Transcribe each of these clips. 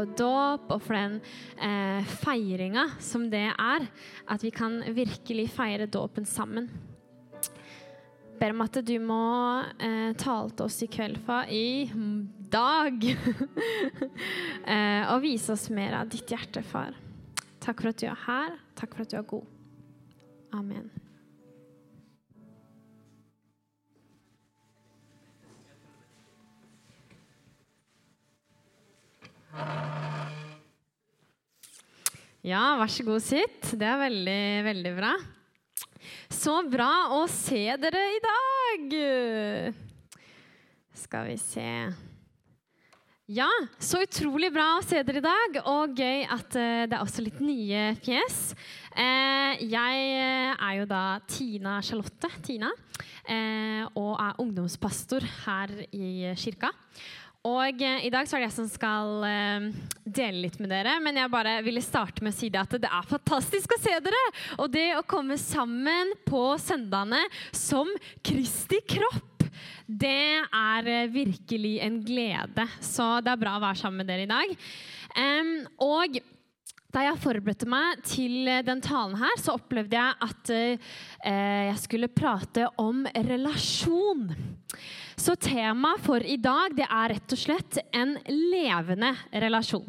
og dåp og for den eh, feiringa som det er. At vi kan virkelig feire dåpen sammen. Jeg ber om at du må eh, tale til oss i kveld, far, i dag. eh, og vise oss mer av ditt hjerte, far. Takk for at du er her. Takk for at du er god. Amen. Ja, vær så god, sitt. Det er veldig, veldig bra. Så bra å se dere i dag! Skal vi se Ja, så utrolig bra å se dere i dag, og gøy at uh, det er også litt nye fjes. Uh, jeg er jo da Tina Charlotte, Tina, og er ungdomspastor her i kirka. Og eh, I dag så er det jeg som skal eh, dele litt med dere. Men jeg bare ville starte med å si det at det er fantastisk å se dere! Og det å komme sammen på søndagene som Kristi kropp, det er eh, virkelig en glede. Så det er bra å være sammen med dere i dag. Um, og da jeg forberedte meg til den talen her, så opplevde jeg at uh, jeg skulle prate om relasjon. Så temaet for i dag det er rett og slett en levende relasjon.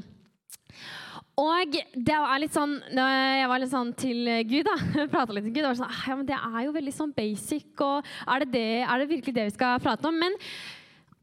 Og det er litt sånn, Jeg var litt sånn til Gud, da. Prata litt til Gud. Sånn, «Ah, ja, men Det er jo veldig sånn basic, og er det, det, er det virkelig det vi skal prate om? Men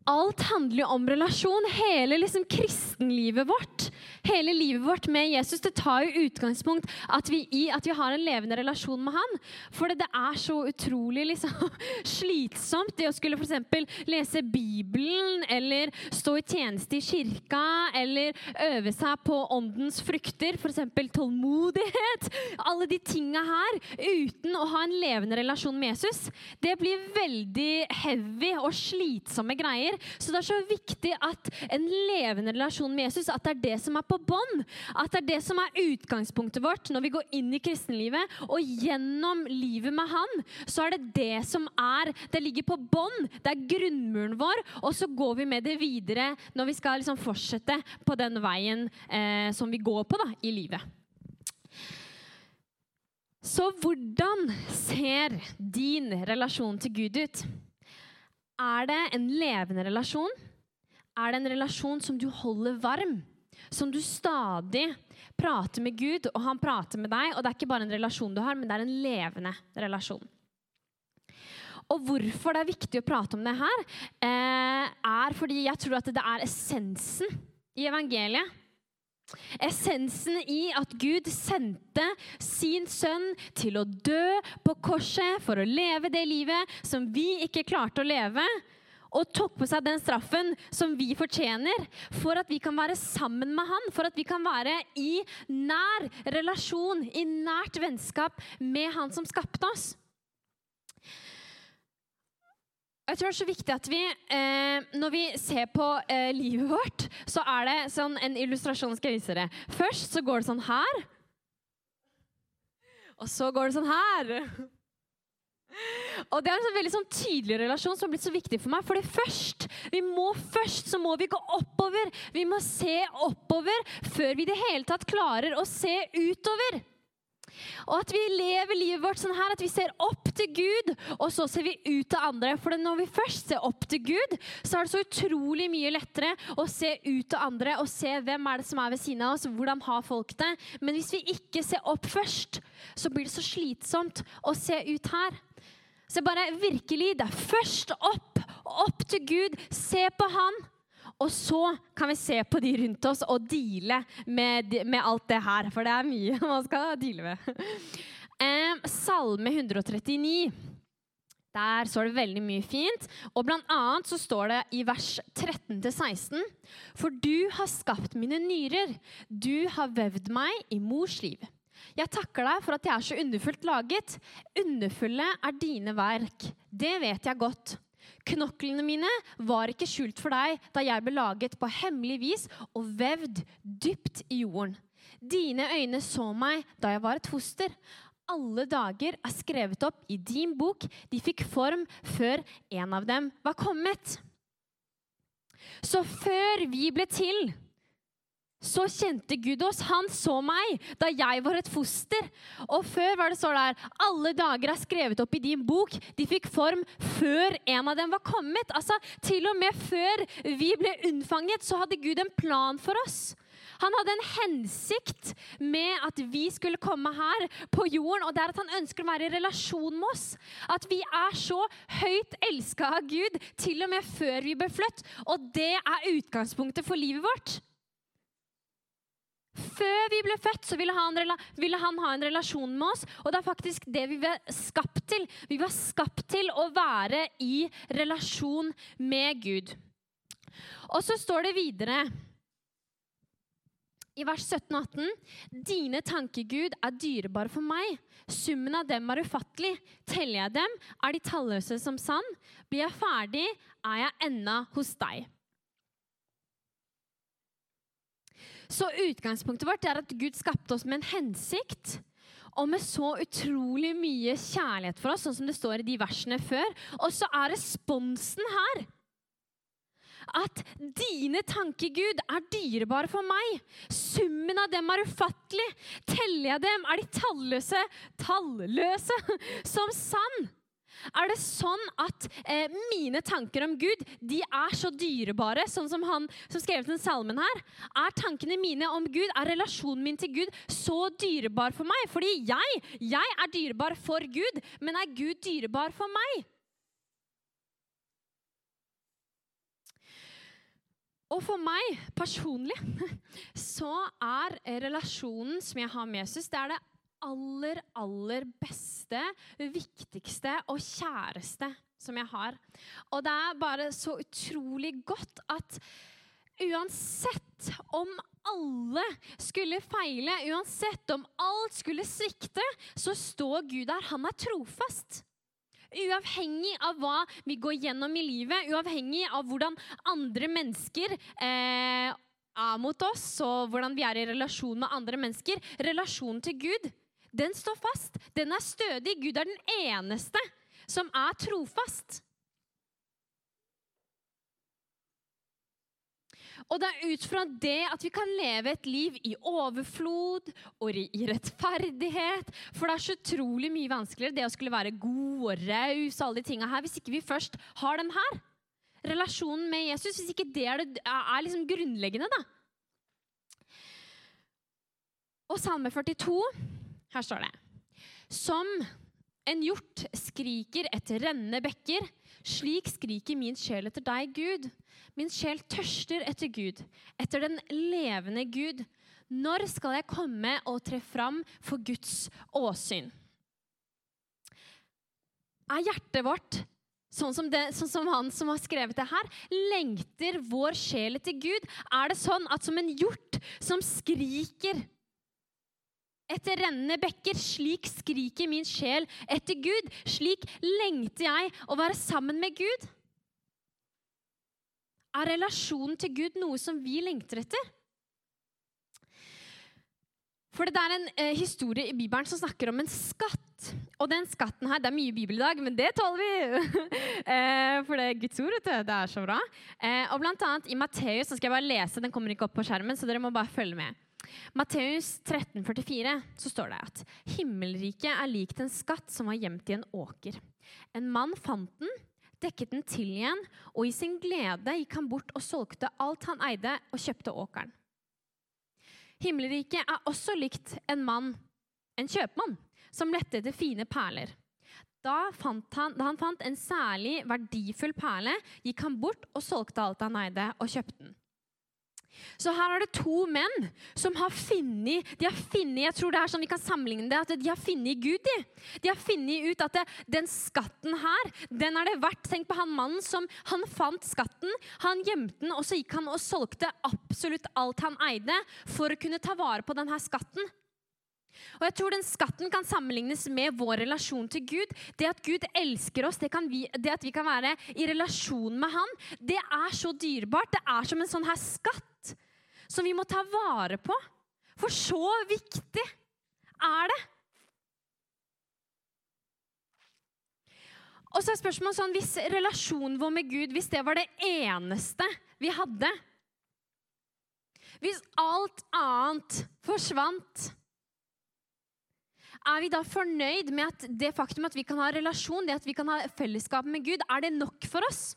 alt handler jo om relasjon. Hele liksom kristenlivet vårt, hele livet vårt med Jesus, det tar jo utgangspunkt at vi, i at vi har en levende relasjon med han. For det, er så utrolig liksom, slitsomt det å skulle f.eks. lese Bibelen eller stå i tjeneste i kirka eller øve seg på åndens frukter, f.eks. tålmodighet. Alle de tinga her uten å ha en levende relasjon med Jesus. Det blir veldig heavy og slitsomme greier. Så det er så viktig at en levende relasjon med Jesus, at det er det som er på bånn. At det er det som er utgangspunktet vårt når vi går inn i kristenlivet. Og gjennom livet med Han, så er det det som er Det ligger på bånd. Det er grunnmuren vår. Og så går vi med det videre når vi skal liksom fortsette på den veien eh, som vi går på da, i livet. Så hvordan ser din relasjon til Gud ut? Er det en levende relasjon? Er det en relasjon som du holder varm? Som du stadig prater med Gud, og han prater med deg? Og det er ikke bare en relasjon du har, men det er en levende relasjon. Og hvorfor det er viktig å prate om det her, eh, er fordi jeg tror at det er essensen i evangeliet. Essensen i at Gud sendte sin sønn til å dø på korset for å leve det livet som vi ikke klarte å leve, og tok på seg den straffen som vi fortjener, for at vi kan være sammen med han, for at vi kan være i nær relasjon, i nært vennskap med han som skapte oss. Jeg tror det er så viktig at vi, eh, når vi ser på eh, livet vårt, så er det sånn en illustrasjon skal jeg vise dere. Først så går det sånn her. Og så går det sånn her. Og Det er en sånn veldig sånn tydelig relasjon som har blitt så viktig for meg. For det først, vi må først så må vi gå oppover. Vi må se oppover før vi i det hele tatt klarer å se utover. Og at vi lever livet vårt sånn her, at vi ser opp til Gud, og så ser vi ut til andre. For når vi først ser opp til Gud, så er det så utrolig mye lettere å se ut til andre og se hvem er det som er ved siden av oss, hvordan har folk det. Men hvis vi ikke ser opp først, så blir det så slitsomt å se ut her. Så bare virkelig, det er først opp, opp til Gud. Se på Han. Og så kan vi se på de rundt oss og deale med, med alt det her. For det er mye man skal deale med. Eh, salme 139. Der står det veldig mye fint. Og blant annet så står det i vers 13-16.: For du har skapt mine nyrer, du har vevd meg i mors liv. Jeg takker deg for at jeg er så underfullt laget. Underfulle er dine verk. Det vet jeg godt. Knoklene mine var ikke skjult for deg da jeg ble laget på hemmelig vis og vevd dypt i jorden. Dine øyne så meg da jeg var et foster. Alle dager er skrevet opp i din bok. De fikk form før en av dem var kommet. Så før vi ble til, så kjente Gud oss. Han så meg da jeg var et foster. Og før var det så der Alle dager er skrevet opp i din bok. De fikk form før en av dem var kommet. Altså, Til og med før vi ble unnfanget, så hadde Gud en plan for oss. Han hadde en hensikt med at vi skulle komme her på jorden. Og det er at han ønsker å være i relasjon med oss. At vi er så høyt elska av Gud til og med før vi ble født. Og det er utgangspunktet for livet vårt. Før vi ble født, så ville han, ville han, ha en relasjon med oss. Og det er faktisk det vi var skapt til. Vi var skapt til å være i relasjon med Gud. Og så står det videre i vers 17 og 18.: Dine tanker, Gud, er dyrebare for meg. Summen av dem er ufattelig. Teller jeg dem, er de talløse som sand. Blir jeg ferdig, er jeg ennå hos deg. Så utgangspunktet vårt er at Gud skapte oss med en hensikt. Og med så utrolig mye kjærlighet for oss, sånn som det står i de versene før. Og så er responsen her at dine tanker, Gud, er dyrebare for meg. Summen av dem er ufattelig. Teller jeg dem, er de talløse, talløse som sand. Er det sånn at eh, mine tanker om Gud de er så dyrebare, sånn som han som skrev den salmen her? Er tankene mine om Gud, er relasjonen min til Gud så dyrebar for meg? Fordi jeg, jeg er dyrebar for Gud, men er Gud dyrebar for meg? Og for meg personlig så er relasjonen som jeg har med Jesus, det er det aller, aller beste, viktigste og kjæreste som jeg har. Og det er bare så utrolig godt at uansett om alle skulle feile, uansett om alt skulle svikte, så står Gud der. Han er trofast. Uavhengig av hva vi går gjennom i livet, uavhengig av hvordan andre mennesker eh, er mot oss, og hvordan vi er i relasjon med andre mennesker. Relasjonen til Gud den står fast. Den er stødig. Gud er den eneste som er trofast. Og det er ut fra det at vi kan leve et liv i overflod og i rettferdighet. For det er så utrolig mye vanskeligere det å skulle være god og raus alle de tinga her hvis ikke vi først har den her. Relasjonen med Jesus. Hvis ikke det er, det, er liksom grunnleggende, da. Og Salme 42 her står det Som en hjort skriker etter rennende bekker, slik skriker min sjel etter deg, Gud. Min sjel tørster etter Gud, etter den levende Gud. Når skal jeg komme og tre fram for Guds åsyn? Er hjertet vårt sånn som, det, sånn som, han som har skrevet det her? Lengter vår sjel etter Gud? Er det sånn at som en hjort som skriker etter rennende bekker. Slik skriker min sjel etter Gud. Slik lengter jeg å være sammen med Gud. Er relasjonen til Gud noe som vi lengter etter? For Det er en eh, historie i Bibelen som snakker om en skatt. Og den skatten her, Det er mye Bibel i dag, men det tåler vi! eh, for det er Guds ord. Det er så bra. Eh, og blant annet I Matteus skal jeg bare lese, den kommer ikke opp på skjermen, så dere må bare følge med. Matteus 13,44 så står det at himmelriket er likt en skatt som var gjemt i en åker. En mann fant den, dekket den til igjen, og i sin glede gikk han bort og solgte alt han eide, og kjøpte åkeren. Himmelriket er også likt en mann, en kjøpmann, som lette etter fine perler. Da, han, da han fant en særlig verdifull perle, gikk han bort og solgte alt han eide, og kjøpte den. Så her er det to menn som har funnet de har finnet, Jeg tror det er sånn vi kan sammenligne det, at de har funnet Gud. De, de har funnet ut at det, den skatten her, den er det verdt. Tenk på han mannen som han fant skatten, han gjemte den, og så gikk han og solgte absolutt alt han eide, for å kunne ta vare på denne skatten. Og jeg tror den skatten kan sammenlignes med vår relasjon til Gud. Det at Gud elsker oss, det, vi, det, at vi kan være i relasjon med Han, det er så dyrebart. Det er som en sånn her skatt som vi må ta vare på. For så viktig er det. Og så er spørsmålet sånn, Hvis relasjonen vår med Gud hvis det var det eneste vi hadde, Hvis alt annet forsvant, er vi da fornøyd med at det faktum at vi kan ha relasjon, det at vi kan ha fellesskap med Gud, er det nok for oss?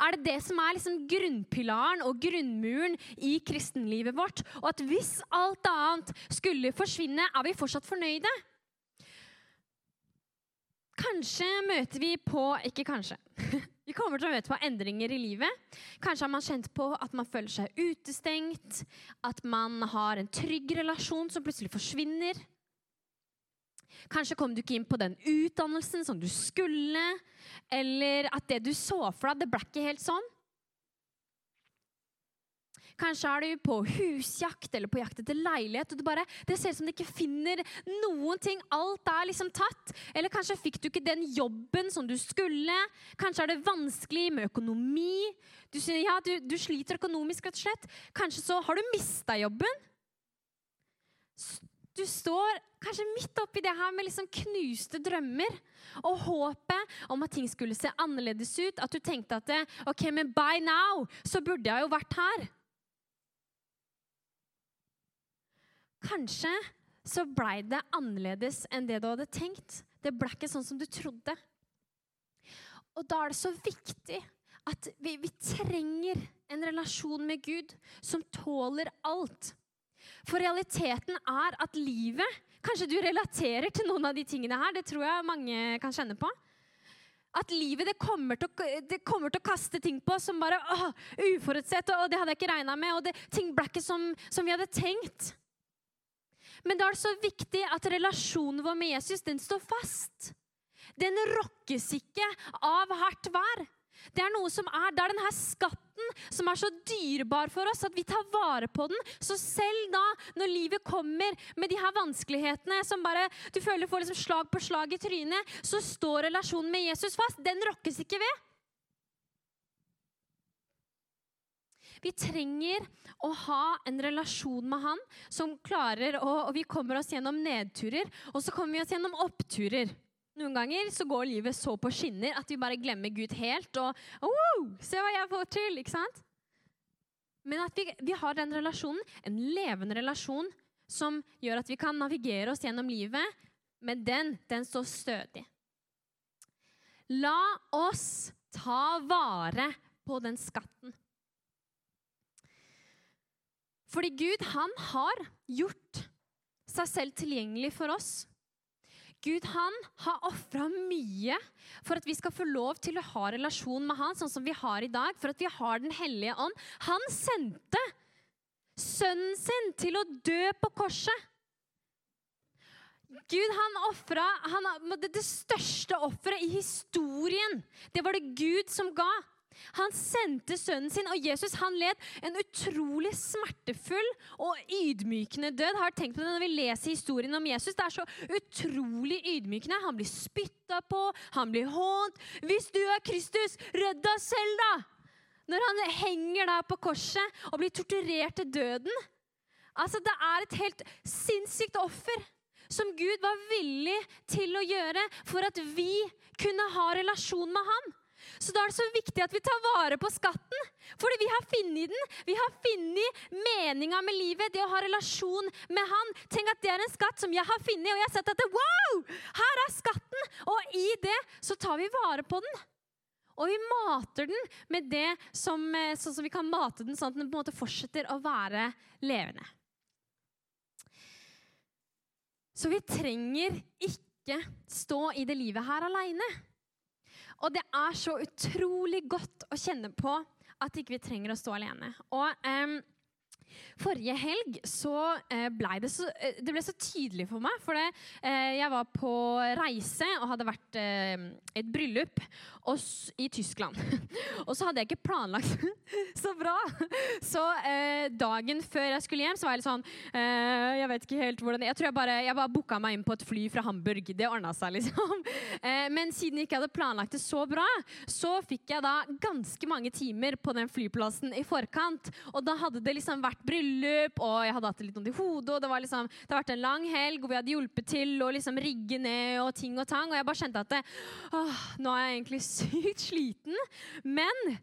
Er det det som er liksom grunnpilaren og grunnmuren i kristenlivet vårt? Og at hvis alt annet skulle forsvinne, er vi fortsatt fornøyde? Kanskje møter vi på Ikke kanskje. Vi kommer til å møte på endringer i livet. Kanskje har man kjent på at man føler seg utestengt, at man har en trygg relasjon som plutselig forsvinner. Kanskje kom du ikke inn på den utdannelsen som du skulle, eller at det du så for deg, det ble ikke helt sånn. Kanskje er du på husjakt eller på jakt etter leilighet, og det, bare, det ser ut som du ikke finner noen ting. Alt er liksom tatt. Eller kanskje fikk du ikke den jobben som du skulle. Kanskje er det vanskelig med økonomi. Du, ja, du, du sliter økonomisk, rett og slett. Kanskje så har du mista jobben. Du står kanskje midt oppi det her med liksom knuste drømmer og håpet om at ting skulle se annerledes ut. At du tenkte at ok, men by now så burde jeg jo vært her. Kanskje så blei det annerledes enn det du hadde tenkt. Det ble ikke sånn som du trodde. Og da er det så viktig at vi, vi trenger en relasjon med Gud som tåler alt. For realiteten er at livet Kanskje du relaterer til noen av de tingene her. Det tror jeg mange kan kjenne på. At livet det kommer, til å, kommer til å kaste ting på som bare åh, uforutsett, og det hadde jeg ikke regna med, og det, ting ble ikke som, som vi hadde tenkt. Men da er det så viktig at relasjonen vår med Jesus den står fast. Den rokkes ikke av hardt vær. Det er noe som er, det er denne skatten som er så dyrebar for oss at vi tar vare på den. Så selv da, når livet kommer med de her vanskelighetene som bare du føler får liksom slag på slag i trynet, så står relasjonen med Jesus fast. Den rokkes ikke ved. Vi trenger å ha en relasjon med han som klarer å Og vi kommer oss gjennom nedturer, og så kommer vi oss gjennom oppturer. Noen ganger så går livet så på skinner at vi bare glemmer Gud helt. Og oh, 'Se hva jeg får til!' ikke sant? Men at vi, vi har den relasjonen, en levende relasjon, som gjør at vi kan navigere oss gjennom livet. Men den, den står stødig. La oss ta vare på den skatten. Fordi Gud, han har gjort seg selv tilgjengelig for oss. Gud han har ofra mye for at vi skal få lov til å ha relasjon med han, sånn som vi har i dag, for at vi har Den hellige ånd. Han sendte sønnen sin til å dø på korset. Gud han ofra det, største offeret i historien. Det var det Gud som ga. Han sendte sønnen sin, og Jesus han led en utrolig smertefull og ydmykende død. Har tenkt på det når vi leser historien om Jesus. Det er så utrolig ydmykende. Han blir spytta på, han blir hånt. Hvis du er Kristus, redd deg selv, da! Når han henger der på korset og blir torturert til døden. Altså, Det er et helt sinnssykt offer som Gud var villig til å gjøre for at vi kunne ha relasjon med han. Så da er det så viktig at vi tar vare på skatten. Fordi vi har funnet den. Vi har funnet meninga med livet, det å ha relasjon med Han. Tenk at det er en skatt som jeg har funnet, og jeg har sett at det, wow, her er skatten! Og i det så tar vi vare på den. Og vi mater den med det som, eh, sånn som vi kan mate den, sånn at den på en måte fortsetter å være levende. Så vi trenger ikke stå i det livet her aleine. Og det er så utrolig godt å kjenne på at ikke vi ikke trenger å stå alene. Og um, Forrige helg så eh, ble det, så, eh, det ble så tydelig for meg. For det, eh, jeg var på reise og hadde vært et bryllup i Tyskland. og så hadde jeg ikke planlagt så bra. Så dagen før jeg skulle hjem, så var jeg litt sånn Jeg vet ikke helt hvordan Jeg tror jeg bare, jeg bare booka meg inn på et fly fra Hamburg. Det ordna seg, liksom. men siden jeg ikke hadde planlagt det så bra, så fikk jeg da ganske mange timer på den flyplassen i forkant. Og da hadde det liksom vært bryllup, og jeg hadde hatt det litt vondt i hodet. og det, var liksom, det har vært en lang helg, hvor vi hadde hjulpet til å liksom rigge ned og ting og tang. Og jeg bare kjente at det, åh, nå er jeg egentlig sykt sliten. Men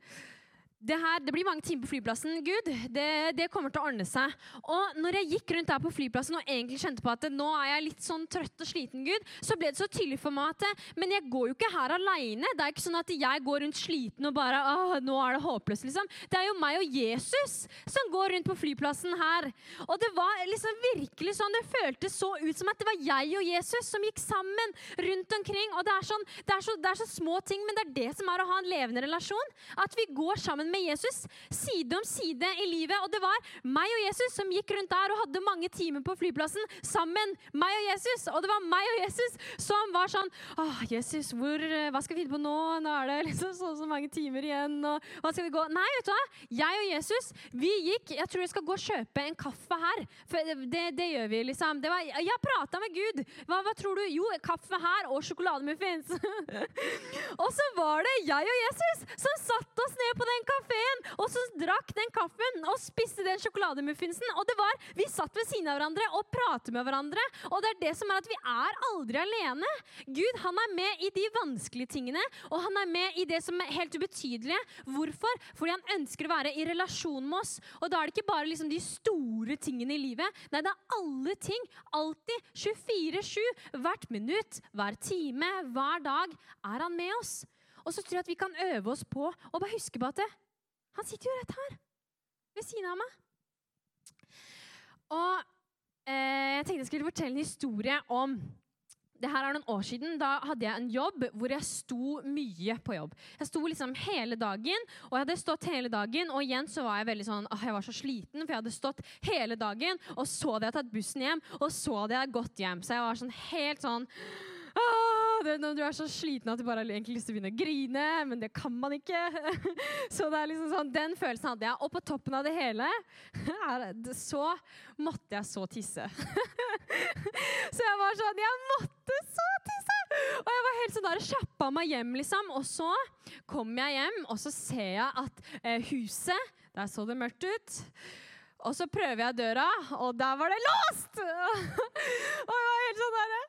det, her, det blir mange timer på flyplassen. Gud, det, det, kommer til å ordne seg. Og når jeg gikk rundt der på flyplassen og egentlig kjente på at nå er jeg litt sånn trøtt og sliten, Gud, så ble det så tydelig for meg at men jeg går jo ikke her aleine. Det er ikke sånn at jeg går rundt sliten og bare Åh, nå er det håpløst, liksom. Det er jo meg og Jesus som går rundt på flyplassen her. Og det var liksom virkelig sånn, det føltes så ut som at det var jeg og Jesus som gikk sammen rundt omkring. Og det er, sånn, det er, så, det er så små ting, men det er det som er å ha en levende relasjon. At vi går sammen med Jesus side om side i livet. Og det var meg og Jesus som gikk rundt der og hadde mange timer på flyplassen sammen. Meg og Jesus. Og det var meg og Jesus som var sånn Åh, Jesus, hvor, hva skal vi finne på nå? Nå er det liksom så, så mange timer igjen. Og hva skal vi gå? Nei, vet du hva? Jeg og Jesus, vi gikk Jeg tror jeg skal gå og kjøpe en kaffe her. For det, det gjør vi, liksom. Det Var, jeg prata med Gud. Hva, hva, tror du? Jo, kaffe her og sjokolademuffins. og så var det jeg og Jesus som satte oss ned på den kafeen og så drakk den kaffen og spiste den sjokolademuffinsen. Og det var, Vi satt ved siden av hverandre og pratet med hverandre. Og det er det som er at vi er aldri alene. Gud han er med i de vanskelige tingene, og han er med i det som er helt ubetydelige. Hvorfor? Fordi han ønsker å være i relasjon med oss. Og da er det ikke bare liksom de store tingene i livet. Nei, det er alle ting. Alltid. 24-7. Hvert minutt, hver time, hver dag er han med oss. Og så tror jeg at vi kan øve oss på å bare huske på at det, han sitter jo rett her, ved siden av meg. Og eh, jeg tenkte jeg skulle fortelle en historie om det her er noen år siden. Da hadde jeg en jobb hvor jeg sto mye på jobb. Jeg sto liksom hele dagen, og jeg hadde stått hele dagen. Og igjen så var jeg veldig sånn, åh, jeg var så sliten, for jeg hadde stått hele dagen. Og så hadde jeg tatt bussen hjem, og så hadde jeg gått hjem. Så jeg var sånn helt sånn det, når du er så sliten at du bare har lyst til å begynne å grine, men det kan man ikke. Så det er liksom sånn, Den følelsen hadde jeg. Og på toppen av det hele så måtte jeg så tisse. Så jeg var sånn Jeg måtte så tisse! Og jeg var helt sånn der, kjappa meg hjem, liksom. Og så kommer jeg hjem, og så ser jeg at eh, huset Der så det mørkt ut. Og så prøver jeg døra, og der var det låst! og jeg var helt sånn derre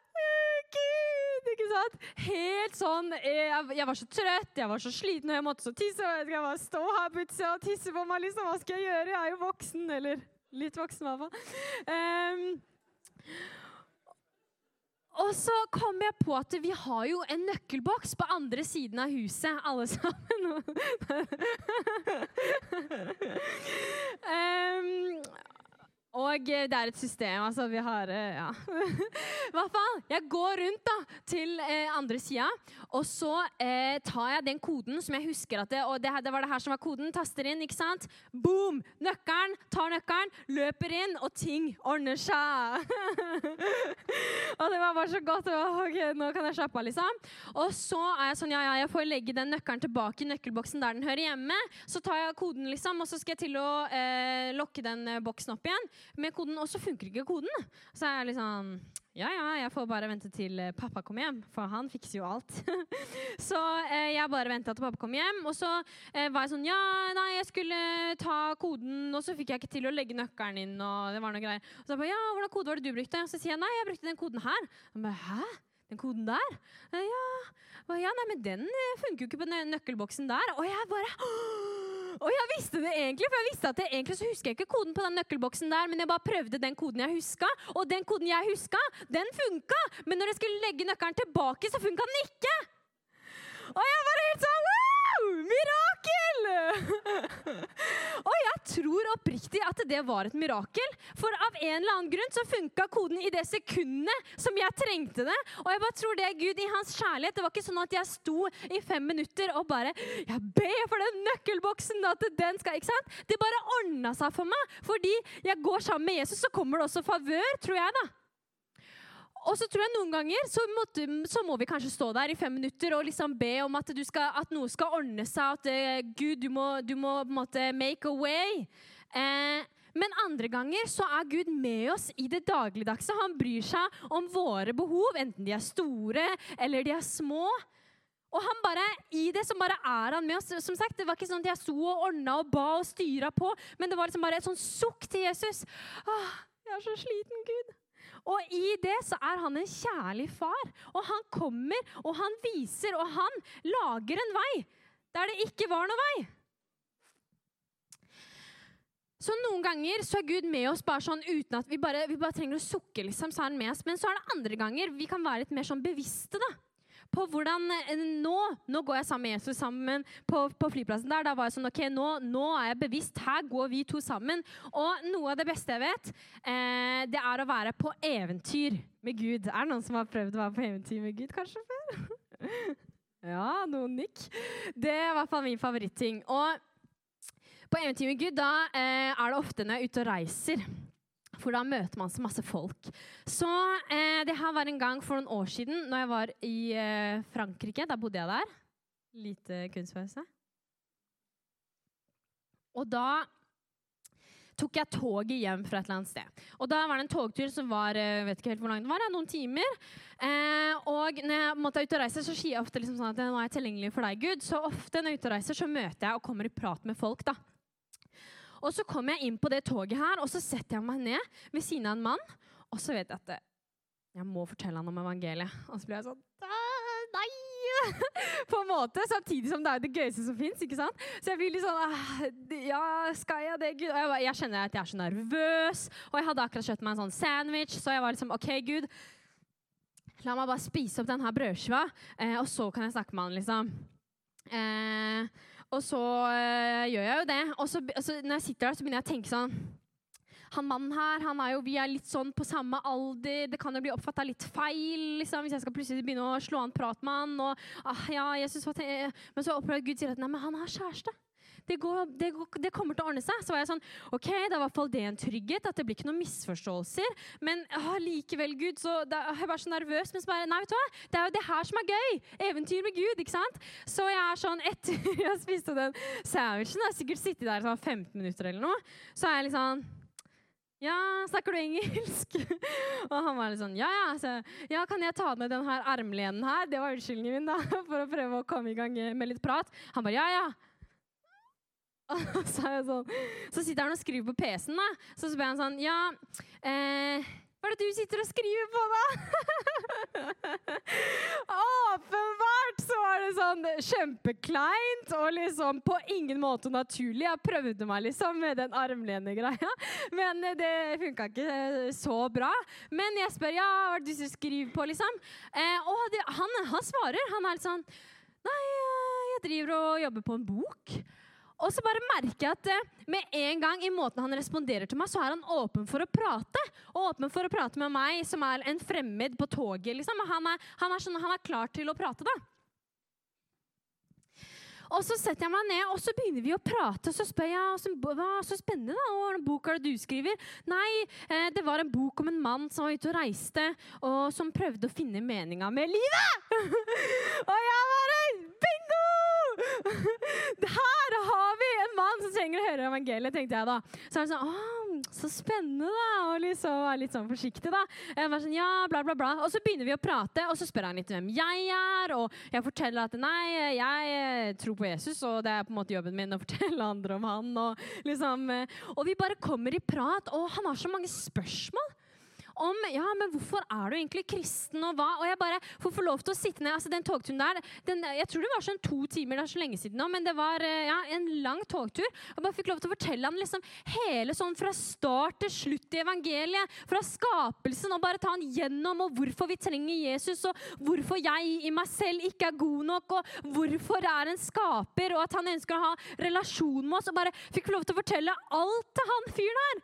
Gud! Ikke sant? Helt sånn jeg, jeg, var så trøtt, jeg var så sliten, og jeg måtte så tisse. Og jeg skal bare stå her på utsida og tisse på meg. liksom, Hva skal jeg gjøre? Jeg er jo voksen. Eller litt voksen, i hvert fall. Um, og så kom jeg på at vi har jo en nøkkelboks på andre siden av huset, alle sammen. um, Og det er et system, altså. Vi har eh, Ja. I hvert fall. Jeg går rundt da, til eh, andre sida, og så eh, tar jeg den koden som jeg husker at det, Og det, det, var det her som var koden. Taster inn, ikke sant? Boom! Nøkkelen. Tar nøkkelen, løper inn, og ting ordner seg. og det var bare så godt. Var, ok, nå kan jeg slappe av, liksom. Og så er jeg sånn, ja, ja, jeg får legge den nøkkelen tilbake i nøkkelboksen der den hører hjemme. Så tar jeg koden, liksom, og så skal jeg til å eh, lokke den eh, boksen opp igjen med koden, og så funker ikke koden. Så er jeg litt sånn ja, ja, jeg får bare vente til eh, pappa kommer hjem, for han fikser jo alt. så eh, jeg bare venta til pappa kom hjem, og så eh, var jeg sånn Ja, nei, jeg skulle ta koden, og så fikk jeg ikke til å legge nøkkelen inn, og det var noe greier. Og så jeg bare, ja, hvordan kode var det du brukte? Og så sier jeg nei, jeg brukte den koden her. Og jeg Hæ? Den koden der? Ja, ja, nei, men den eh, funker jo ikke på den nøkkelboksen der. Og jeg bare og jeg visste det egentlig, for jeg visste at jeg egentlig så husker jeg ikke koden på den nøkkelboksen der, men jeg bare prøvde den koden jeg huska, og den koden jeg huska, den funka! Men når jeg skulle legge nøkkelen tilbake, så funka den ikke! Og jeg bare helt sånn! Mirakel! og jeg tror oppriktig at det var et mirakel. For av en eller annen grunn så funka koden i det sekundet som jeg trengte det. Og jeg bare tror det er Gud i hans kjærlighet. Det var ikke sånn at jeg sto i fem minutter og bare Jeg ber for den nøkkelboksen at den skal Ikke sant? Det bare ordna seg for meg. Fordi jeg går sammen med Jesus, så kommer det også favør, tror jeg, da. Og så tror jeg noen ganger så, måtte, så, må vi kanskje stå der i fem minutter og liksom be om at, skal, at noe skal ordne seg. At uh, Gud, du må, du må, på en måte make a way. Eh, men andre ganger så er Gud med oss i det dagligdagse. Han bryr seg om våre behov, enten de er store eller de er små. Og han bare, i det så bare er han med oss. Som sagt, Det var ikke sånn at jeg sto og ordna og ba og styra på, men det var liksom bare et sånn sukk til Jesus. Åh, jeg er så sliten, Gud. Og i det så er han en kjærlig far. Og han kommer, og han viser, og han lager en vei der det ikke var noe vei. Så noen ganger så er Gud med oss bare sånn uten at vi bare, vi bare trenger å sukke. liksom, så er han med oss. Men så er det andre ganger vi kan være litt mer sånn bevisste. da på hvordan eh, nå, nå går jeg sammen med Jesus sammen på, på flyplassen. der, Da var jeg sånn OK, nå, nå, er jeg bevisst. Her går vi to sammen. Og noe av det beste jeg vet, eh, det er å være på eventyr med Gud. Er det noen som har prøvd å være på eventyr med Gud kanskje før? ja, noen nikk. Det er i hvert fall min favoritting. Og på eventyr med Gud da eh, er det ofte når jeg er ute og reiser. For da møter man så masse folk. Så eh, det her var en gang for noen år siden, når jeg var i eh, Frankrike. Da bodde jeg der. Lite kunstpause. Og da tok jeg toget hjem fra et eller annet sted. Og da var det en togtur som var jeg vet ikke helt hvor lang det var, noen timer. Eh, og når jeg måtte ut og reise, så sier jeg ofte liksom sånn at nå er jeg tilgjengelig for deg, Gud. Så ofte når jeg er ute og reiser, så møter jeg og kommer i prat med folk. da. Og så kommer jeg inn på det toget her, og så setter jeg meg ned ved siden av en mann. Og så vet jeg at jeg må fortelle han om evangeliet. Og så blir jeg sånn Nei! på en måte, Samtidig som det er det gøyeste som fins. Så jeg blir litt sånn Ja, skal jeg det, Gud? Og jeg, jeg, kjenner at jeg er så nervøs. Og jeg hadde akkurat kjøpt meg en sånn sandwich, så jeg var liksom OK, Gud. La meg bare spise opp denne brødskiva, eh, og så kan jeg snakke med han, liksom. Eh, og så øh, gjør jeg jo det. Og så, altså, når jeg sitter der, så begynner jeg å tenke sånn han mannen her, han er jo, Vi er litt sånn på samme alder. Det kan jo bli oppfatta litt feil liksom, hvis jeg skal plutselig begynne å slå an prat med han. Og, ah, ja, Jesus, Men så opplever Gud sier at nei, men han har kjæreste. Det, går, det, går, det, kommer til å ordne seg. Så var jeg sånn OK, det er i hvert fall det en trygghet. At det blir ikke noen misforståelser. Men ah, likevel, Gud, så da, jeg var så nervøs. Men så bare Nei, vet du hva? Det er jo det her som er gøy. Eventyr med Gud, ikke sant? Så jeg er sånn Etter jeg spiste den sandwichen, har sikkert sittet der sånn 15 minutter eller noe, så er jeg litt sånn ja, snakker du engelsk? og han var litt sånn Ja, ja. Så, ja, kan jeg ta ned den her armlenen her? Det var unnskyldningen min da, for å prøve å komme i gang med litt prat. Han bare ja, ja. så, sånn, så, sitter han og skriver på PC-en, da. Så spør han sånn Ja, eh, hva er det du sitter og skriver på, da? Åpenbart så var det sånn kjempekleint og liksom på ingen måte naturlig. Jeg prøvde meg liksom med den armlenegreia, men det funka ikke så bra. Men jeg spør ja, hva er det du skriver på, liksom? Eh, og han, han svarer. Han er litt sånn Nei, jeg driver og jobber på en bok. Og så bare merker jeg at eh, med en gang i måten han responderer til meg, så er han åpen for å prate. Og åpen for å prate med meg, som er en fremmed på toget. Liksom. Han, er, han, er sånn, han, er, klar til å prate, da. Og så setter jeg meg ned, og så begynner vi å prate. Og så spør jeg hva så spennende da, hva bok er det du skriver. Nei, eh, det var en bok om en mann som var ute og reiste, og som prøvde å finne meninga med livet. og jeg bare Bingo! Her har vi en mann som trenger å høre evangeliet, tenkte jeg da. Så er det sånn Å, så spennende, da. Og liksom, er litt sånn forsiktig, da. Jeg sånn, ja, bla, bla, bla. Og så begynner vi å prate, og så spør han litt hvem jeg er. Og jeg forteller at nei, jeg tror på Jesus, og det er på en måte jobben min å fortelle andre om han. Og, liksom, og vi bare kommer i prat, og han har så mange spørsmål om ja, men hvorfor er du egentlig kristen, og hva? Og jeg bare får få lov til å sitte ned. altså Den togturen der den, Jeg tror det var sånn to timer, det er så lenge siden nå, men det var eh, ja, en lang togtur. Jeg bare fikk lov til å fortelle han liksom hele sånn fra start til slutt i evangeliet. Fra skapelsen, og bare ta han gjennom, og hvorfor vi trenger Jesus, og hvorfor jeg i meg selv ikke er god nok, og hvorfor er en skaper, og at han ønsker å ha relasjon med oss. Og bare fikk lov til å fortelle alt til han fyren her.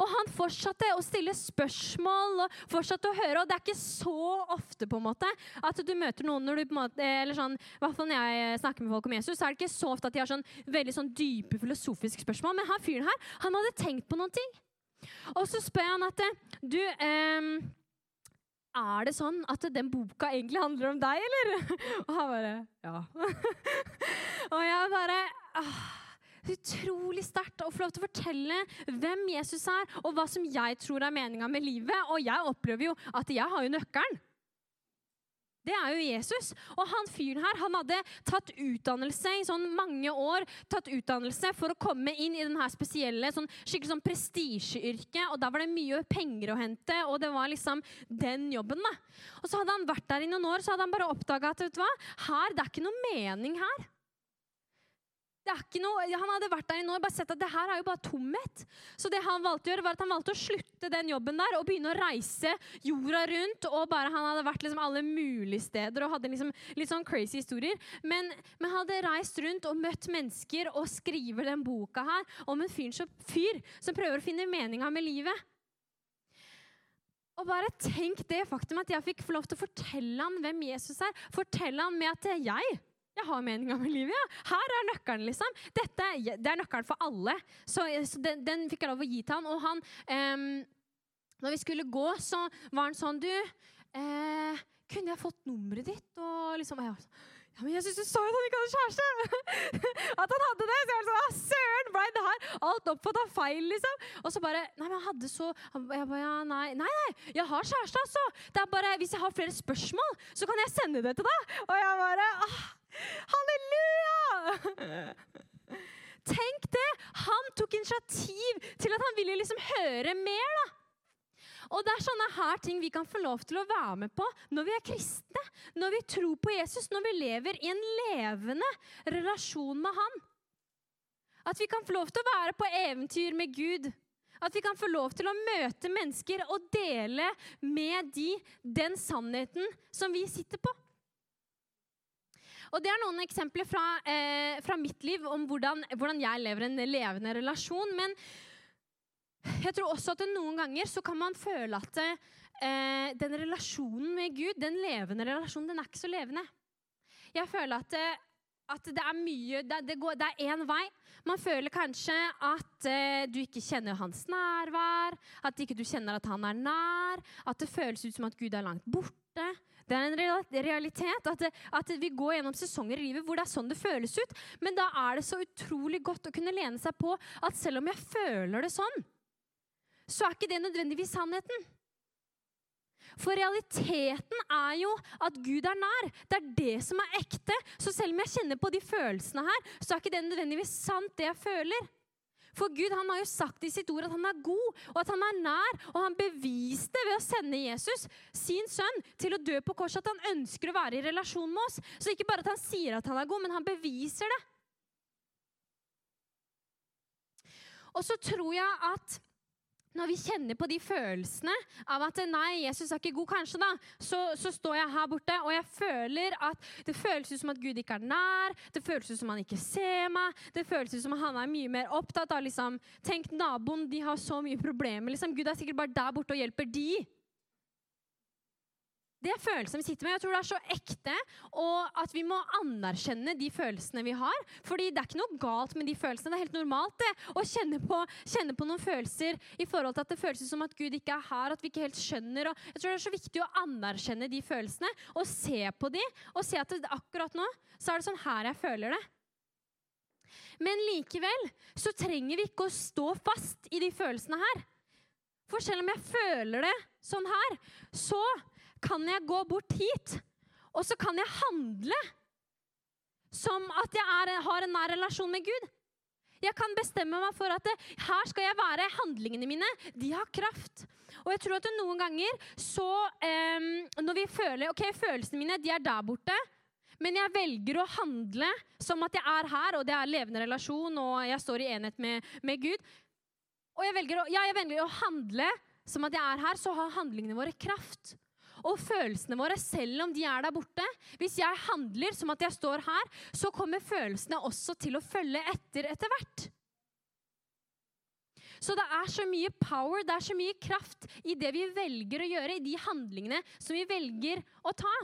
Og han fortsatte å stille spørsmål og fortsatte å høre. Og det er ikke så ofte på en måte at du møter noen når du på en måte, eller sånn, hvert fall når jeg snakker med folk om Jesus, så er det ikke så ofte at de har sånn veldig sånn dype filosofiske spørsmål. Men han fyren her, han hadde tenkt på noen ting. Og så spør han at du eh, er det sånn at den boka egentlig handler om deg, eller? Og han bare Ja. og jeg bare ah, utrolig sterkt å få lov til å fortelle hvem Jesus er, og hva som jeg tror er meninga med livet. Og jeg opplever jo at jeg har jo nøkkelen. Det er jo Jesus. Og han fyren her han hadde tatt utdannelse i sånn mange år tatt utdannelse for å komme inn i denne spesielle sånn, skikkelig sånn prestisjeyrket. Og da var det mye penger å hente, og det var liksom den jobben. da. Og så hadde han vært der i noen år, så hadde han bare oppdaga at vet du hva, her, det er ikke noe mening her. Noe, han hadde vært der i noe, bare sett at det her er jo bare tomhet. Så det han valgte å gjøre, var at han valgte å slutte den jobben der og begynne å reise jorda rundt. og bare Han hadde vært liksom alle mulige steder og hadde liksom litt sånn crazy historier. Men, men hadde reist rundt og møtt mennesker og skriver den boka her om en fyr som, fyr som prøver å finne meninga med livet. Og bare tenk det faktum at jeg fikk lov til å fortelle ham hvem Jesus er. Fortelle ham med at jeg jeg har meninga med livet. Ja. Her er nøkkelen, liksom. Dette, det er nøkkelen for alle. Så, så den, den, fikk jeg lov å gi til han. Og han um, Når vi skulle gå, så var han sånn Du, eh, kunne jeg fått nummeret ditt? Og liksom jeg, ja, men jeg syns du sa jo at han ikke hadde kjæreste! at han hadde det! Så jeg var sånn, ah, Søren, ble det her alt oppfatta feil, liksom? Og så bare Nei, men han hadde så Jeg bare, ja, nei, nei, nei, jeg har kjæreste, altså! Det er bare, Hvis jeg har flere spørsmål, så kan jeg sende det til deg! Og jeg bare ah, Halleluja! Tenk det! Han tok initiativ til at han ville liksom høre mer. da. Og Det er sånne her ting vi kan få lov til å være med på når vi er kristne. Når vi tror på Jesus, når vi lever i en levende relasjon med han. At vi kan få lov til å være på eventyr med Gud. At vi kan få lov til å møte mennesker og dele med de den sannheten som vi sitter på. Og Det er noen eksempler fra, eh, fra mitt liv om hvordan, hvordan, jeg lever en levende relasjon. Men jeg tror også at noen ganger så kan man føle at eh, den relasjonen med Gud, den levende relasjonen, den er ikke så levende. Jeg føler at, eh, at det er mye Det, det, går, det er én vei. Man føler kanskje at eh, du ikke kjenner hans nærvær, at ikke du kjenner at han er nær, at det føles ut som at Gud er langt borte. Det er en realitet at, at, vi går gjennom sesonger i livet hvor det er sånn det føles ut. Men da er det så utrolig godt å kunne lene seg på at selv om jeg føler det sånn, så er ikke det nødvendigvis sannheten. For realiteten er jo at Gud er nær. Det er det som er ekte. Så selv om jeg kjenner på de følelsene her, så er ikke det nødvendigvis sant, det jeg føler. For Gud han har jo sagt i sitt ord at han er god, og at han er nær. Og han beviste ved å sende Jesus, sin sønn, til å dø på korset at han ønsker å være i relasjon med oss. Så ikke bare at han sier at han er god, men han beviser det. Og så tror jeg at når vi kjenner på de følelsene av at nei, Jesus er ikke god, kanskje, da, så, så, står jeg her borte og jeg føler at det føles ut som at Gud ikke er nær. Det føles ut som han ikke ser meg. Det føles ut som han er mye mer opptatt av liksom, Tenk, naboen, de har så mye problemer. Liksom. Gud er sikkert bare der borte og hjelper de. Det er følelsene vi sitter med. Jeg tror det er så ekte, og at vi må anerkjenne de følelsene vi har. Fordi det er ikke noe galt med de følelsene. Det er helt normalt det, å kjenne på, kjenne på noen følelser i forhold til at det føles som at Gud ikke er her, at vi ikke helt skjønner. Og jeg tror det er så viktig å anerkjenne de følelsene og se på de, og se at det, akkurat nå så er det sånn her jeg føler det. Men likevel så trenger vi ikke å stå fast i de følelsene her. For selv om jeg føler det sånn her, så kan jeg gå bort hit, og så kan jeg handle som at jeg er, har en nær relasjon med Gud. Jeg kan bestemme meg for at det, her skal jeg være. Handlingene mine de har kraft. Og jeg tror at noen ganger så um, Når vi føler ok, følelsene mine de er der borte, men jeg velger å handle som at jeg er her, og det er levende relasjon, og jeg står i enhet med, med Gud. Og jeg velger, å, ja, jeg velger å handle som at jeg er her, så har handlingene våre kraft og følelsene våre, selv om de er der borte. Hvis jeg handler som at jeg står her, så kommer følelsene også til å følge etter etter hvert. Så det er så mye power, det er så mye kraft i det vi velger å gjøre, i de handlingene som vi velger å ta.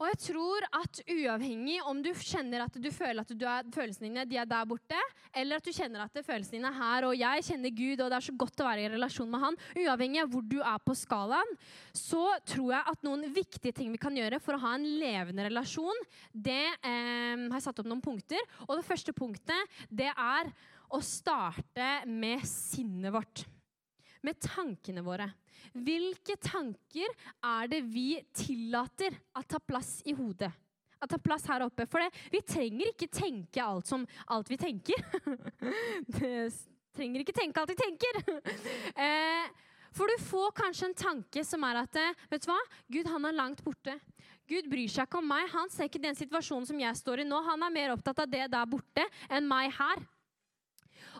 Og jeg tror at uavhengig om du kjenner at du føler at du er, følelsene dine de er der borte, eller at du kjenner at følelsene dine er her, og jeg kjenner Gud, og det er så godt å være i relasjon med Han, uavhengig av hvor du er på skalaen, så tror jeg at noen viktige ting vi kan gjøre for å ha en levende relasjon, det eh, har jeg satt opp noen punkter. Og det første punktet, det er å starte med sinnet vårt med tankene våre. Hvilke tanker er det vi tillater at tar plass i hodet? At tar plass her oppe? For det, vi trenger ikke tenke alt som alt vi tenker. det trenger ikke tenke alt vi tenker. eh, for du får kanskje en tanke som er at vet du hva? Gud han er langt borte. Gud bryr seg ikke om meg. Han ser ikke den situasjonen som jeg står i nå. Han er mer opptatt av det der borte enn meg her.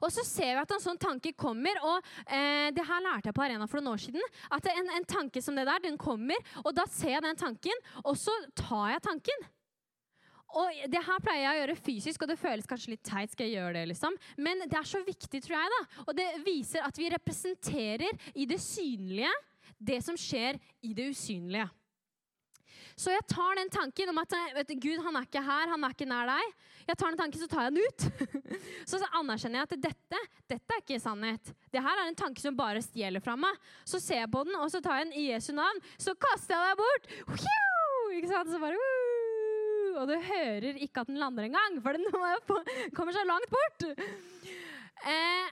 Og så ser vi at en sånn tanke kommer, og eh, det her lærte jeg på Arena for noen år siden. At en, en tanke som det der, den kommer, og da ser jeg den tanken, og så tar jeg tanken. Og Det her pleier jeg å gjøre fysisk, og det føles kanskje litt teit. skal jeg gjøre det, liksom. Men det er så viktig, tror jeg. da. Og det viser at vi representerer i det synlige det som skjer i det usynlige. Så jeg tar den tanken om at du, Gud han er ikke her, han er ikke nær deg. Jeg tar den tanken, Så tar jeg den ut. så anerkjenner jeg at dette, dette er ikke sannhet. Det her er en tanke som bare stjeler fra meg. Så ser jeg på den, og så tar jeg den i Jesu navn. Så kaster jeg deg bort. Ikke sant? Så bare, og du hører ikke at den lander engang, for den kommer så langt bort. Eh,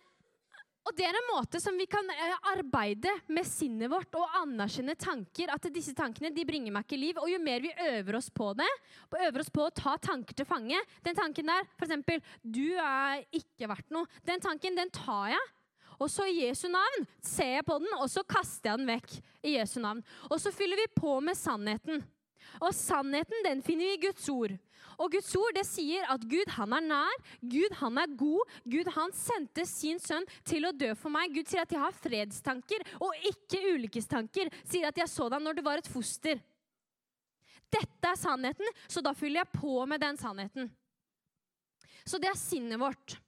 og Det er en måte som vi kan eh, arbeide med sinnet vårt og anerkjenne tanker. At disse tankene de bringer meg ikke liv. Og jo mer vi øver oss på det, øver oss på å ta tanker til fange Den tanken der, f.eks.: Du er ikke verdt noe. Den tanken, den tar jeg. Og så i Jesu navn ser jeg på den, og så kaster jeg den vekk. i Jesu navn. Og så fyller vi på med sannheten. Og sannheten den finner vi i Guds ord. Og Guds ord det sier at Gud han er nær, Gud han er god. Gud han sendte sin sønn til å dø for meg. Gud sier at jeg har fredstanker og ikke ulykkestanker. Sier at jeg så deg når du var et foster. Dette er sannheten, så da fyller jeg på med den sannheten. Så det er sinnet vårt.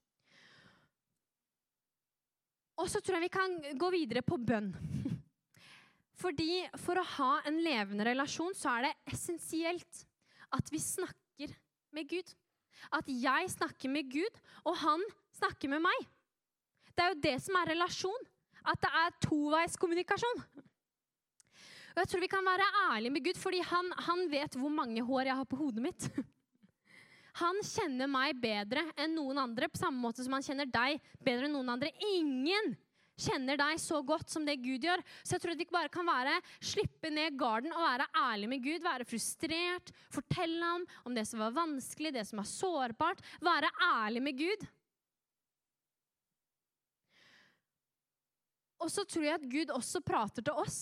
Og så tror jeg vi kan gå videre på bønn. Fordi For å ha en levende relasjon så er det essensielt at vi snakker med Gud. At jeg snakker med Gud, og han snakker med meg. Det er jo det som er relasjon. At det er toveiskommunikasjon. Og jeg tror vi kan være ærlige med Gud, fordi han, han vet hvor mange hår jeg har på hodet mitt. Han kjenner meg bedre enn noen andre, på samme måte som han kjenner deg bedre enn noen andre. Ingen kjenner deg så godt som det Gud gjør. Så jeg tror at vi bare kan være, slippe ned garden og være ærlig med Gud. Være frustrert, fortelle ham om det som var vanskelig, det som er sårbart. Være ærlig med Gud. Og så tror jeg at Gud også prater til oss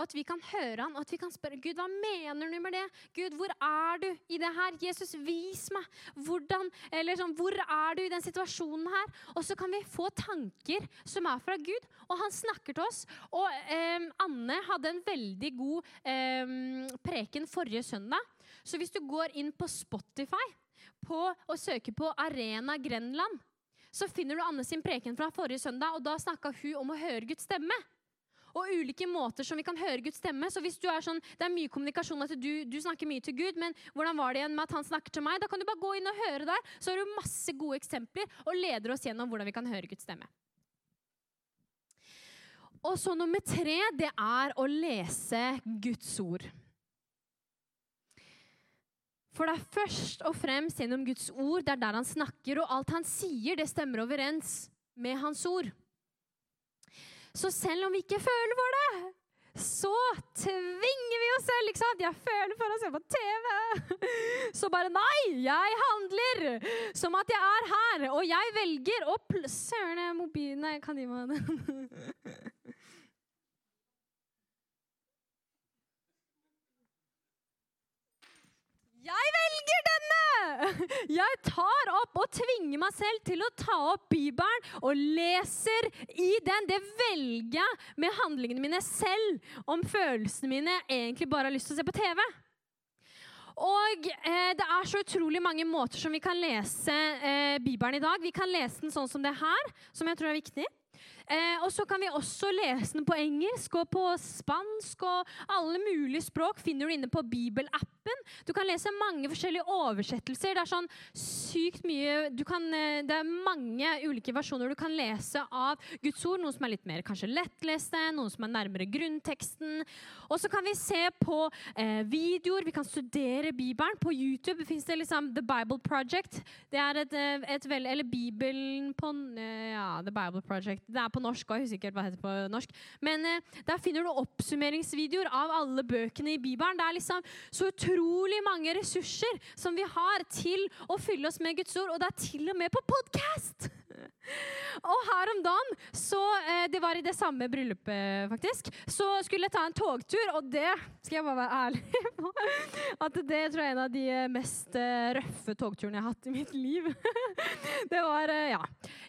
og at vi kan høre han, og at vi kan spørre Gud, hva mener du med det? Gud, hvor er du i det her? Jesus, vis meg. Hvordan, eller sånn, hvor er du i den situasjonen her? Og så kan vi få tanker som er fra Gud, og han snakker til oss. Og eh, Anne hadde en veldig god eh, preken forrige søndag. Så hvis du går inn på Spotify på, og søker på Arena Grenland, så finner du Anne sin preken fra forrige søndag, og da snakka hun om å høre Guds stemme og ulike måter som vi kan høre Guds stemme. Så hvis du er sånn, Det er mye kommunikasjon at du, du, snakker mye til Gud, men hvordan var det igjen med at han snakker til meg? Da kan du bare gå inn og høre der. Så har du masse gode eksempler og leder oss gjennom hvordan vi kan høre Guds stemme. Og så nummer tre, det er å lese Guds ord. For det er først og fremst gjennom Guds ord, det er der han snakker, og alt han sier, det stemmer overens med hans ord. Så selv om vi ikke føler for det, så tvinger vi oss selv. ikke sant? Jeg føler for å se på TV. Så bare nei, jeg handler som at jeg er her. Og jeg velger å Søren, mobilen Nei, kan gi meg den. Jeg velger denne! Jeg tar opp og tvinger meg selv til å ta opp Bibelen og leser i den. Det velger jeg med handlingene mine selv, om følelsene mine egentlig bare har lyst til å se på TV. Og eh, Det er så utrolig mange måter som vi kan lese eh, Bibelen i dag. Vi kan lese den sånn som det her, som jeg tror er viktig. Eh, og så kan vi også lese den på engelsk og på spansk og alle mulige språk finner du inne på bibelappen. Du kan lese mange forskjellige oversettelser. Det er sånn sykt mye kan, eh, Det er mange ulike versjoner du kan lese av Guds ord. Noen som er litt mer kanskje lettleste, noen som er nærmere grunnteksten. Og så kan vi se på eh, videoer. Vi kan studere Bibelen. På YouTube fins det liksom The Bible Project. Det er et, eh, et vel, Eller Bibelen på eh, Ja, The Bible Project. Det er på norsk òg. Jeg husker ikke hva heter på norsk. Men eh, der finner du oppsummeringsvideoer av alle bøkene i Bibelen. Det er liksom så utrolig mange ressurser som vi har til å fylle oss med Guds ord. Og det er til og med på podkast! Og her om dagen, så, eh, det var i det samme bryllupet faktisk, så skulle jeg ta en togtur, og det skal jeg bare være ærlig på, at det tror jeg er en av de mest eh, røffe togturene jeg har hatt i mitt liv. Det var, eh, ja.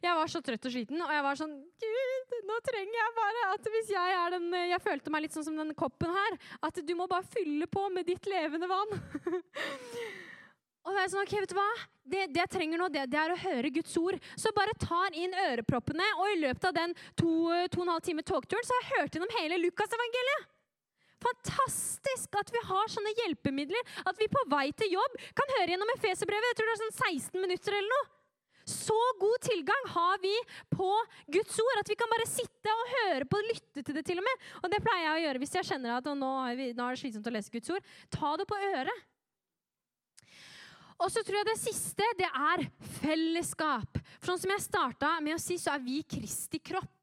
Jeg var så trøtt og sliten, og jeg var sånn Gud, nå trenger jeg bare at hvis jeg er den Jeg følte meg litt sånn som den koppen her. At du må bare fylle på med ditt levende vann. Og det er sånn, ok, vet du hva? Det, det jeg trenger nå, det, det, er å høre Guds ord. Så bare tar inn øreproppene, og i løpet av den to, to og en halv time togturen så har jeg hørt gjennom hele Lukasevangeliet. Fantastisk at vi har sånne hjelpemidler. At vi på vei til jobb kan høre gjennom Efeserbrevet. Jeg tror det er sånn 16 minutter eller noe. Så god tilgang har vi på Guds ord at vi kan bare sitte og høre på og lytte til det. til Og med. Og det pleier jeg å gjøre hvis jeg kjenner at nå, er det slitsomt å lese Guds ord. Ta det på øret. Og så tror jeg det siste, det er fellesskap. For sånn som jeg starta med å si, så er vi Kristi kropp.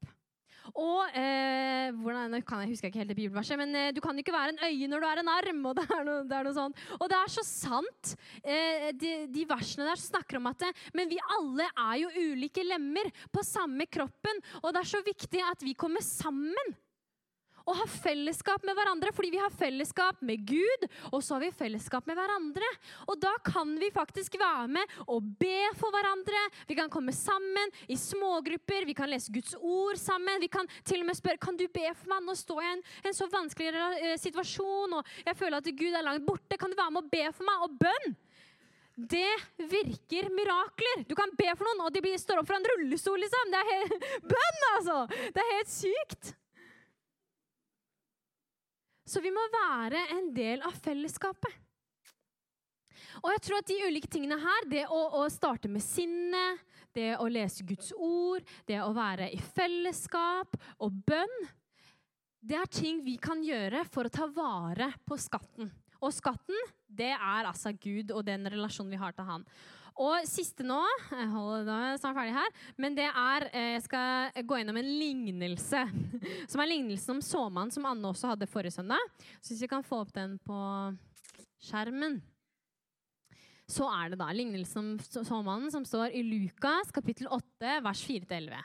Og eh, hvordan, kan Jeg husker ikke helt det bibelverset, men eh, du kan ikke være en øye når du er en arm. Og det er noe, det er noe sånt. Og det er så sant. Eh, de, de, versene der snakker om at det, Men vi alle er jo ulike lemmer på samme kroppen. Og det er så viktig at vi kommer sammen å ha fellesskap med hverandre, fordi vi har fellesskap med Gud, og så har vi fellesskap med hverandre. Og da kan vi faktisk være med og be for hverandre. Vi kan komme sammen i smågrupper, vi kan lese Guds ord sammen. Vi kan til og med spørre kan du be for meg. Nå står jeg i en, en så vanskelig uh, situasjon, og jeg føler at Gud er langt borte. Kan du være med og be for meg? Og bønn! Det virker mirakler. Du kan be for noen, og de står opp fra en rullestol. liksom. Det er helt, bønn, altså! Det er helt sykt. Så vi må være en del av fellesskapet. Og jeg tror at de ulike tingene her, det å, å starte med sinnet, det å lese Guds ord, det å være i fellesskap og bønn, det er ting vi kan gjøre for å ta vare på skatten. Og skatten, det er altså Gud og den relasjonen vi har til Han. Og siste nå Jeg holder snart ferdig her. Men det er eh, Jeg skal gå gjennom en lignelse. Som er lignelsen om såmannen som Anne også hadde forrige søndag. Så hvis vi kan få opp den på skjermen så er det da lignelsen om såmannen som står i Lukas kapittel 8, vers 4-11.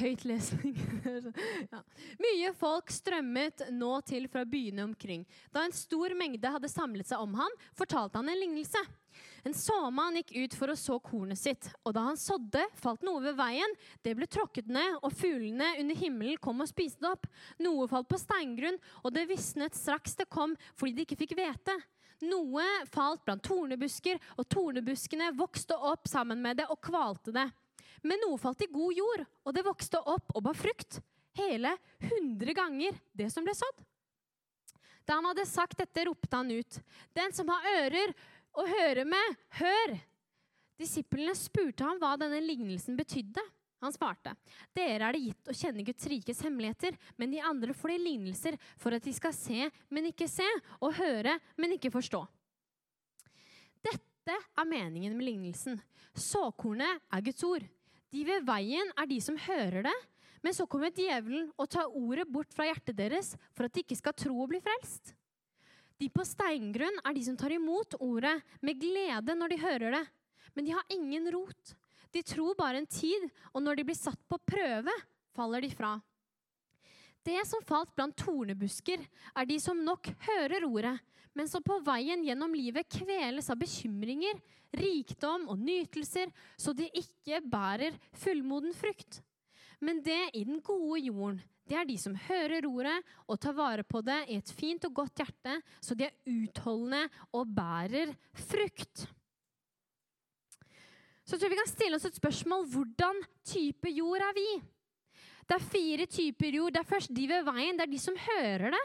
Høyt lesning. ja. Mye folk strømmet nå til fra byene omkring. Da en stor mengde hadde samlet seg om han, fortalte han en lignelse. En såmann gikk ut for å så kornet sitt, og da han sådde, falt noe ved veien. Det ble tråkket ned, og fuglene under himmelen kom og spiste det opp. Noe falt på steingrunn, og det visnet straks det kom, fordi de ikke fikk hvete. Noe falt blant tornebusker, og tornebuskene vokste opp sammen med det og kvalte det. Men noe falt i god jord, og det vokste opp og bar frukt. Hele hundre ganger det som ble sådd. Da han hadde sagt dette, ropte han ut. Den som har ører, å høre med. Hør! Disiplene spurte ham hva denne lignelsen betydde. Han svarte, dere er det gitt å kjenne Guds rikes hemmeligheter, men de andre får de lignelser for at de skal se, men ikke se, og høre, men ikke forstå. Dette er meningen med lignelsen. Såkornet er Guds ord. De ved veien er de som hører det, men så kommer djevelen og tar ordet bort fra hjertet deres for at de ikke skal tro og bli frelst. De på steingrunn er de som tar imot ordet med glede når de hører det. Men de har ingen rot. De tror bare en tid, og når de blir satt på prøve, faller de fra. Det som falt blant tornebusker, er de som nok hører ordet, men som på veien gjennom livet kveles av bekymringer, rikdom og nytelser, så de ikke bærer fullmoden frukt. Men det i den gode jorden, det er de som hører ordet og tar vare på det i et fint og godt hjerte, så de er utholdende og bærer frukt. Så jeg tror vi kan stille oss et spørsmål hvordan type jord er vi? Det er fire typer jord. Det er først de ved veien. Det er de som hører det.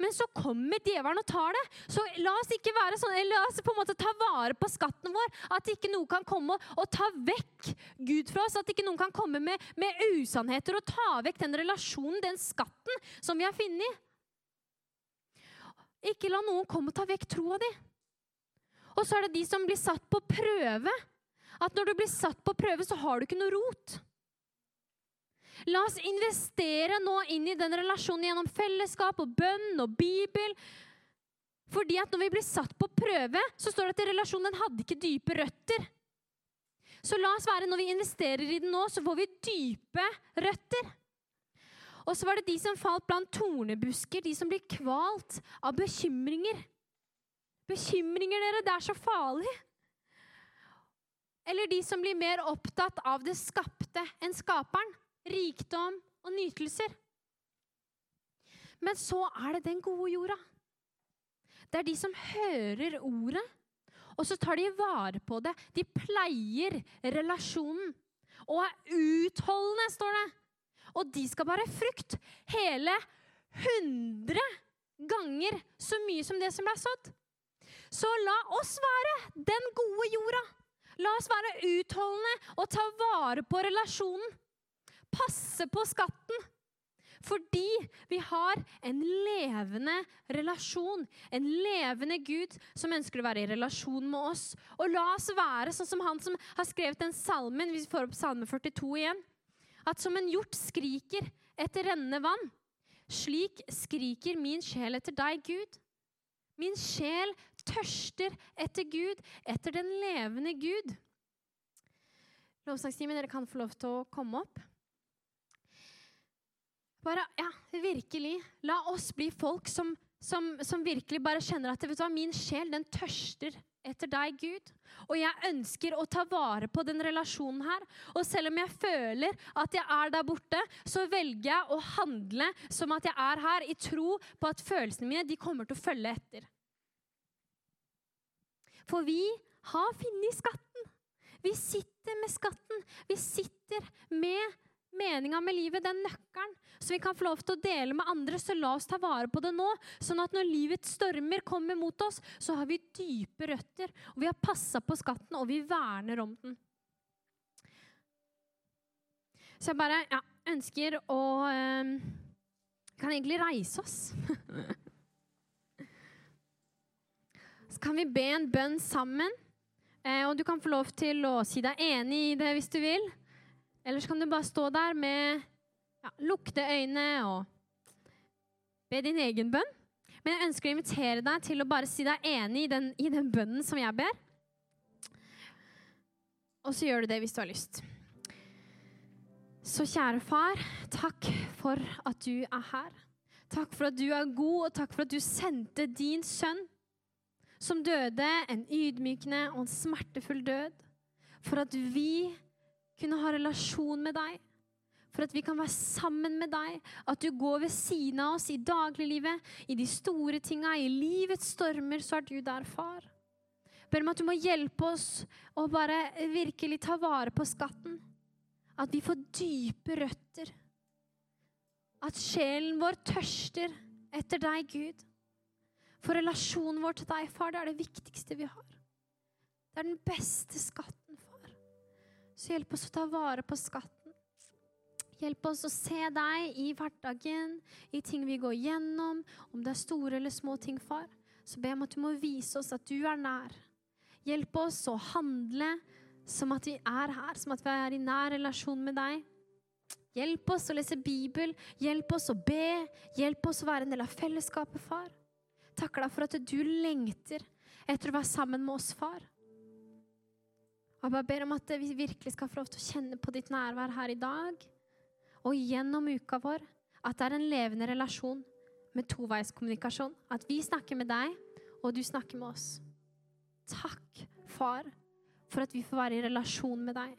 Men så kommer djevelen og tar det. Så la oss ikke være sånn, la oss på en måte ta vare på skatten vår. At ikke noen kan komme og, ta vekk Gud fra oss. At ikke noen kan komme med, med usannheter og ta vekk den relasjonen, den skatten, som vi har funnet. Ikke la noen komme og ta vekk troa di. Og så er det de som blir satt på prøve. At når du blir satt på prøve, så har du ikke noe rot. La oss investere nå inn i den relasjonen gjennom fellesskap og bønn og Bibel. Fordi at når vi blir satt på prøve, så står det at relasjonen hadde ikke dype røtter. Så la oss være, når vi investerer i den nå, så får vi dype røtter. Og så var det de som falt blant tornebusker, de som blir kvalt av bekymringer. Bekymringer, dere, det er så farlig. Eller de som blir mer opptatt av det skapte enn skaperen. Rikdom og nytelser. Men så er det den gode jorda. Det er de som hører ordet, og så tar de vare på det. De pleier relasjonen. Og er utholdende, står det. Og de skal bære frukt. Hele 100 ganger så mye som det som ble sådd. Så la oss være den gode jorda. La oss være utholdende og ta vare på relasjonen. Passe på skatten. Fordi vi har en levende relasjon. En levende Gud som ønsker å være i relasjon med oss. Og la oss være sånn som han som har skrevet den salmen, vi får opp salme 42 igjen. At som en hjort skriker etter rennende vann, slik skriker min sjel etter deg, Gud. Min sjel tørster etter Gud, etter den levende Gud. Lovsangstimen, dere kan få lov til å komme opp. Bare, ja, virkelig. La oss bli folk som, som, som virkelig bare kjenner at vet du hva, min sjel den tørster etter deg, Gud. Og jeg ønsker å ta vare på den relasjonen her. Og selv om jeg føler at jeg er der borte, så velger jeg å handle som at jeg er her, i tro på at følelsene mine de kommer til å følge etter. For vi har funnet skatten. Vi sitter med skatten. Vi sitter med meninga med livet, den nøkkelen, så vi kan få lov til å dele med andre. Så la oss ta vare på det nå, sånn at når livets stormer kommer mot oss, så har vi dype røtter. Og vi har passa på skatten, og vi verner om den. Så jeg bare ja, ønsker å øh, Kan egentlig reise oss. Så kan vi be en bønn sammen. Eh, og du kan få lov til å si deg enig i det hvis du vil. Eller så kan du bare stå der med ja, lukte øyne og be din egen bønn. Men jeg ønsker å invitere deg til å bare si deg enig i den, i den bønnen som jeg ber. Og så gjør du det hvis du har lyst. Så kjære far, takk for at du er her. Takk for at du er god, og takk for at du sendte din sønn som døde en ydmykende og en smertefull død, for at vi kunne ha relasjon med deg, for at vi kan være sammen med deg, at du går ved siden av oss i dagliglivet, i de store tinga, i livets stormer, så er du der, far. Ber om at du må hjelpe oss å bare virkelig ta vare på skatten. At vi får dype røtter. At sjelen vår tørster etter deg, Gud. For relasjonen vår til deg, far, det er det viktigste vi har. Det er den beste skatten. Så hjelp oss å ta vare på skatten. Hjelp oss å se deg i hverdagen, i ting vi går gjennom, om det er store eller små ting, far. Så be om at du må vise oss at du er nær. Hjelp oss å handle som at vi er her, som at vi er i nær relasjon med deg. Hjelp oss å lese Bibel, hjelp oss å be, hjelp oss å være en del av fellesskapet, far. Takker deg for at du lengter etter å være sammen med oss, far. Og jeg bare ber om at vi virkelig skal få lov til å kjenne på ditt nærvær her i dag og gjennom uka vår. At det er en levende relasjon med toveiskommunikasjon. At vi snakker med deg, og du snakker med oss. Takk, far, for at vi får være i relasjon med deg.